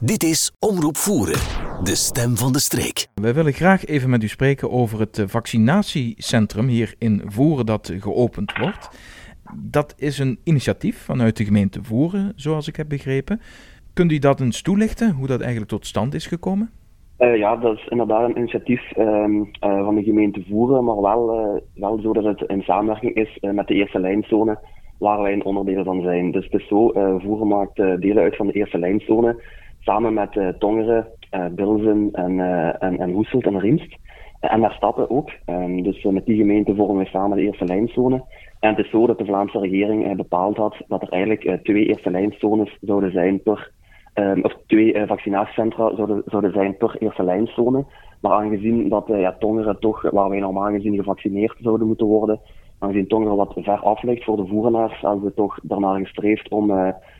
Dit is Omroep Voeren, de stem van de streek. Wij willen graag even met u spreken over het eh, vaccinatiecentrum hier in Voeren dat geopend wordt. Dat is een initiatief vanuit de gemeente Voeren, zoals ik heb begrepen. Kunt u dat eens toelichten, hoe dat eigenlijk tot stand is gekomen? Uh, ja, dat is inderdaad een initiatief um, uh, van de gemeente Voeren, maar wel, uh, wel zo dat het in samenwerking is met de eerste lijnzone waar wij een onderdeel van zijn. Dus het is zo, Voeren maakt delen uit van de eerste lijnzone samen met uh, Tongeren, uh, Bilzen en, uh, en, en Hoeselt en Riemst. En daar stappen ook. Um, dus met die gemeente vormen wij samen de eerste lijnzone. En het is zo dat de Vlaamse regering bepaald had dat er eigenlijk twee eerste lijnzones zouden zijn per, um, of twee vaccinatiecentra zouden, zouden zijn per eerste lijnzone. Maar aangezien dat ja, Tongeren toch, waar wij normaal gezien gevaccineerd zouden moeten worden, aangezien Tongeren wat ver af ligt voor de voerenaars, hebben we toch daarnaar gestreefd om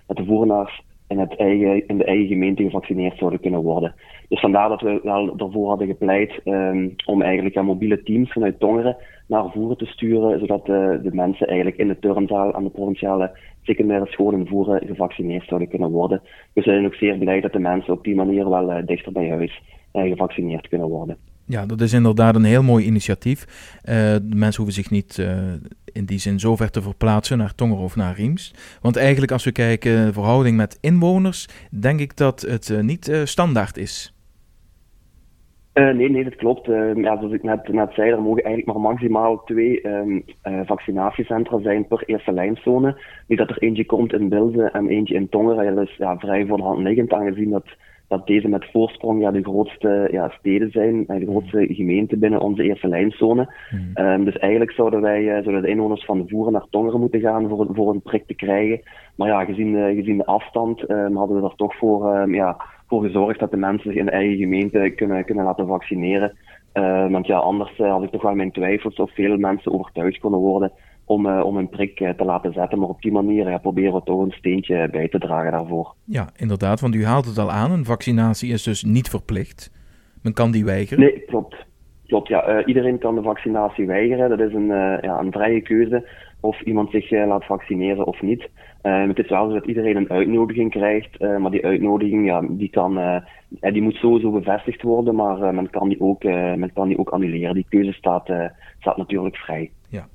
met de voerenaars in, het eigen, in de eigen gemeente gevaccineerd zouden kunnen worden. Dus vandaar dat we wel ervoor hadden gepleit um, om eigenlijk mobiele teams vanuit Tongeren naar Voeren te sturen, zodat de, de mensen eigenlijk in de turnzaal aan de provinciale secundaire scholen in Voeren gevaccineerd zouden kunnen worden. We zijn ook zeer blij dat de mensen op die manier wel uh, dichter bij huis gevaccineerd kunnen worden. Ja, dat is inderdaad een heel mooi initiatief. Uh, de mensen hoeven zich niet uh, in die zin zo ver te verplaatsen naar Tonger of naar Riems. Want eigenlijk als we kijken verhouding met inwoners, denk ik dat het uh, niet standaard is. nee, nee, dat klopt. ja, zoals ik net, net zei, er mogen eigenlijk maar maximaal twee um, vaccinatiecentra zijn per eerste lijnzone. Niet dat er eentje komt in Bilze en eentje in Tongeren. Dat is ja, vrij voor de hand liggend, aangezien dat dat deze met voorsprong ja, de grootste ja, steden zijn, de grootste gemeenten binnen onze eerste lijnzone. Mm. Um, dus eigenlijk zouden wij, uh, zouden de inwoners van de Voeren naar Tongeren moeten gaan voor, voor een prik te krijgen. Maar ja, gezien, uh, gezien de afstand um, hadden we er toch voor, um, ja, voor gezorgd dat de mensen zich in de eigen gemeente kunnen, kunnen laten vaccineren. Uh, want ja, anders had ik toch wel mijn twijfels of veel mensen overtuigd konden worden om, uh, om een prik uh, te laten zetten. Maar op die manier ja, proberen we toch een steentje bij te dragen daarvoor. Ja, inderdaad, want u haalt het al aan. Een vaccinatie is dus niet verplicht. Men kan die weigeren. Nee, klopt. Klopt, ja. Uh, iedereen kan de vaccinatie weigeren. Dat is een, ja, een vrije keuze of iemand zich laat vaccineren of niet. het is wel zo dat iedereen een uitnodiging krijgt, maar die uitnodiging ja, die kan, die moet sowieso bevestigd worden, maar men, kan die ook, men kan die ook annuleren. Die keuze staat, staat natuurlijk vrij. Ja.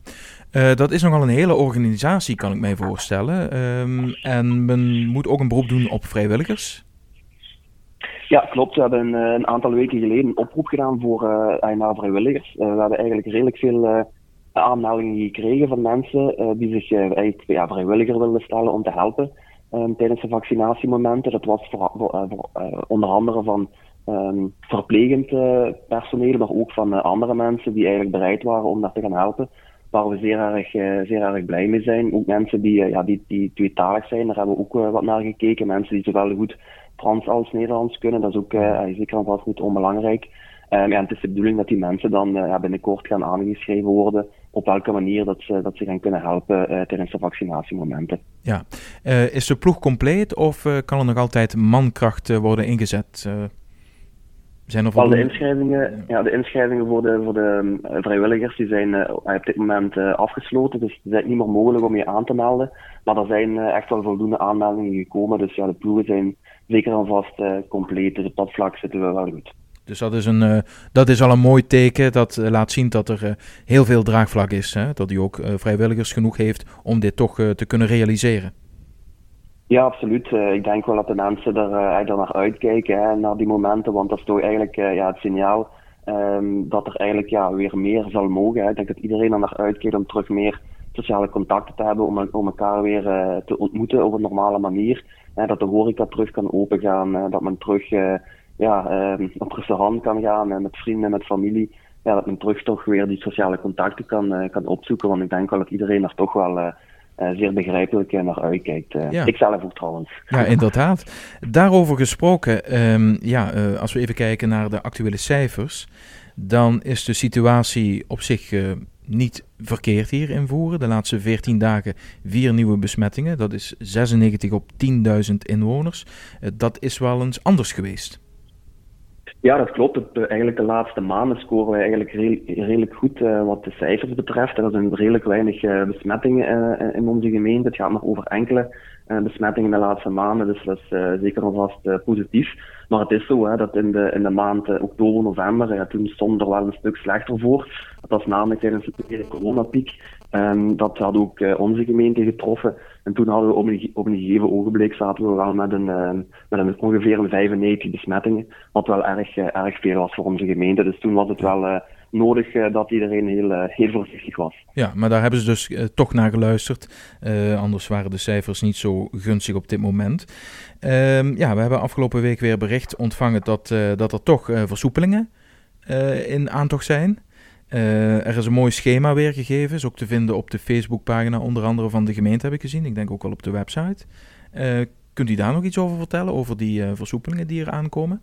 Uh, dat is nogal een hele organisatie, kan ik mij voorstellen. Um, en men moet ook een beroep doen op vrijwilligers. Ja, klopt. We hebben een, eh, een aantal weken geleden een oproep gedaan voor uh, naar vrijwilligers. We hebben eigenlijk redelijk veel aanmeldingen gekregen van mensen die zich eigenlijk ja, vrijwilliger willen stellen om te helpen um, tijdens de vaccinatiemomenten. Dat was voor, onder andere van um, verplegend personeel, maar ook van andere mensen die eigenlijk bereid waren om daar te gaan helpen waar we zeer erg, uh, zeer erg blij mee zijn. Ook mensen die, uh, ja, die, die tweetalig zijn, daar hebben we ook uh, wat naar gekeken. Mensen die zowel goed Frans als Nederlands kunnen, dat is ook zeker en niet onbelangrijk. Um, ja, het is de bedoeling dat die mensen dan binnenkort gaan aangeschreven worden op welke manier dat ze, dat ze gaan kunnen helpen tijdens de vaccinatiemomenten. Ja, is de ploeg compleet of kan er nog altijd mankracht worden ingezet? Zijn er de inschrijvingen, ja, de inschrijvingen voor de, voor de uh, vrijwilligers die zijn uh, op dit moment uh, afgesloten. Dus het is niet meer mogelijk om je aan te melden. Maar er zijn echt wel voldoende aanmeldingen gekomen. Dus ja, de ploegen zijn zeker en vast compleet. Dus op dat vlak zitten we wel goed. Dus dat is, een, dat is al een mooi teken. Dat laat zien dat er heel veel draagvlak is. Hè? Dat u ook vrijwilligers genoeg heeft om dit toch te kunnen realiseren. Ja, absoluut. Uh, ik denk wel dat de mensen er, uh, er naar uitkijken, hè, naar die momenten. Want dat is toch eigenlijk uh, ja, het signaal um, dat er eigenlijk ja, weer meer zal mogen. Hè. Ik denk dat iedereen er naar uitkijkt om terug meer sociale contacten te hebben, om, om elkaar weer te ontmoeten op een normale manier. Hè, dat de horeca terug kan opengaan, dat men terug ja, ehm, op restaurant kan gaan met vrienden, met familie. Ja, dat men terug toch weer die sociale contacten kan, kan opzoeken. Want ik denk wel dat iedereen er toch wel uh, zeer begrijpelijk naar uitkijkt. Uh, ja. Ik zelf ook trouwens. Ja, inderdaad. Daarover gesproken, um, ja, uh, als we even kijken naar de actuele cijfers, dan is de situatie op zich niet verkeerd hier in Voeren. De laatste 14 dagen vier nieuwe besmettingen. Dat is 96 op 10.000 inwoners. dat is wel eens anders geweest. Ja, dat klopt. Eh, eigenlijk de laatste maanden scoren wij eigenlijk redelijk goed uh, wat de cijfers betreft. Er zijn redelijk weinig uh, besmettingen in onze gemeente. Het gaat nog over enkele besmettingen de laatste maanden, dus dat is zeker alvast positief. Maar het is zo dat in de, in de maand oktober, november, ja, toen stond er wel een stuk slechter voor. Dat was namelijk tijdens de coronapiek. Um, dat had ook onze gemeente getroffen. En toen hadden we op een, op een gegeven ogenblik zaten we wel met een, met een ongeveer een 95 besmettingen. Wat wel erg, erg veel was voor onze gemeente. Dus toen was het wel nodig dat iedereen heel, heel voorzichtig was. Ja, maar daar hebben ze dus toch naar geluisterd. anders waren de cijfers niet zo gunstig op dit moment. Um, ja, we hebben afgelopen week weer bericht ontvangen dat, dat er toch versoepelingen in aantocht zijn. Er is een mooi schema weergegeven, is ook te vinden op de Facebookpagina, onder andere van de gemeente heb ik gezien. Ik denk ook wel op de website. Kunt u daar nog iets over vertellen, over die versoepelingen die er aankomen?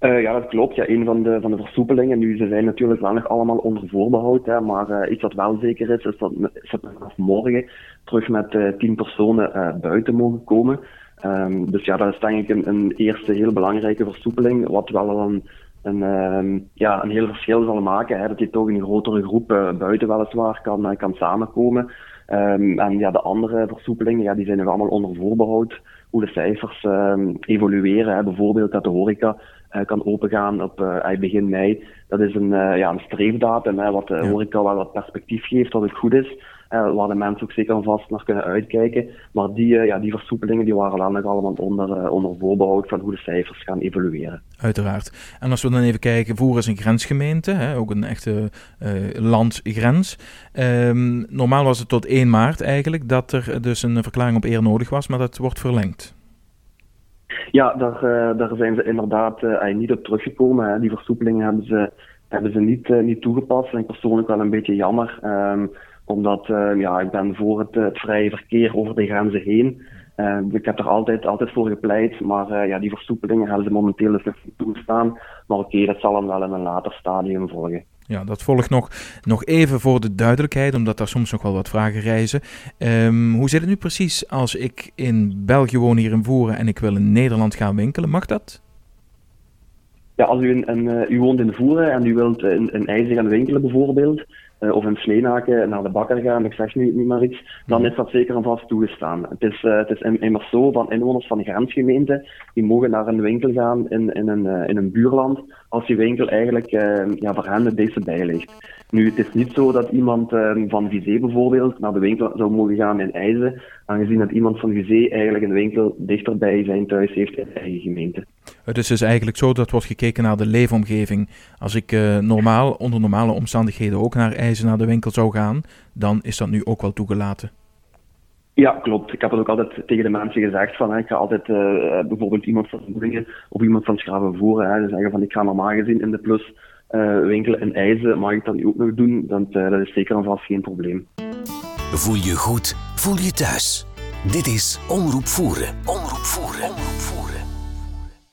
Ja, dat klopt. Ja, een van de, van de versoepelingen, nu ze zijn natuurlijk wel nog allemaal onder voorbehoud, maar iets wat wel zeker is, is dat, vanaf morgen terug met tien personen buiten mogen komen. Um, dus ja, dat is denk ik een, eerste heel belangrijke versoepeling, wat wel een een, uh, ja, een heel verschil zal maken. Dat je toch in grotere groep buiten weliswaar kan, kan samenkomen. Um, en ja, de andere versoepelingen, ja, die zijn nog allemaal onder voorbehoud. Hoe de cijfers um, evolueren. Hè. Bijvoorbeeld dat de horeca uh, kan opengaan op begin mei. Dat is een, ja, een streefdatum, hè, wat de horeca wel wat perspectief geeft, dat het goed is. Uh, waar de mensen ook zeker vast naar kunnen uitkijken. Maar die, uh, ja, die versoepelingen die waren nog allemaal onder, uh, onder voorbehoud van hoe de cijfers gaan evolueren. Uiteraard. En als we dan even kijken, Voer is een grensgemeente, hè, ook een echte landgrens. Um, normaal was het tot 1 maart eigenlijk dat er dus een verklaring op eer nodig was, maar dat wordt verlengd. Ja, daar, daar zijn ze inderdaad niet op teruggekomen. Hè. Die versoepelingen hebben ze, hebben ze niet, niet toegepast. En ik persoonlijk wel een beetje jammer. Um, omdat ja, ik ben voor het, het, vrije verkeer over de grenzen heen. Uh, ik heb er altijd, altijd voor gepleit, maar ja, die versoepelingen hebben ze momenteel dus niet toestaan. Maar oké, dat zal dan wel in een later stadium volgen. Ja, dat volgt nog, nog even voor de duidelijkheid, omdat daar soms nog wel wat vragen reizen. Um, hoe zit het nu precies als ik in België woon, hier in Voeren, en ik wil in Nederland gaan winkelen? Mag dat? Ja, als u, in, u woont in Voeren en u wilt in, in IJzer gaan winkelen bijvoorbeeld, uh, of in Sleenaken naar de bakker gaan, ik zeg nu niet maar iets, dan mhm. is dat zeker en vast toegestaan. Het is, uh, het is immers zo van inwoners van grensgemeenten, die mogen naar een winkel gaan in, in, een, uh, in een buurland, als die winkel eigenlijk ja, voor hen het beste bij ligt. Nu, het is niet zo dat iemand van Vizé bijvoorbeeld naar de winkel zou mogen gaan in IJzen, aangezien dat iemand van Vizé eigenlijk een winkel dichterbij zijn thuis heeft in de eigen gemeente. Het is dus eigenlijk zo dat wordt gekeken naar de leefomgeving. Als ik uh, normaal, onder normale omstandigheden ook naar IJzen naar de winkel zou gaan, dan is dat nu ook wel toegelaten. Ja, klopt. Ik heb het ook altijd tegen de mensen gezegd van, hè, ik ga altijd uh, bijvoorbeeld iemand van Boeringen of iemand van Schravenvoeren hè, zeggen van ik ga normaal gezien in de plus uh, winkelen in IJzen, mag ik dat nu ook nog doen? Dat, dat is zeker en vast geen probleem. Voel je goed, voel je thuis. Dit is Omroep Voeren. Omroep Voeren.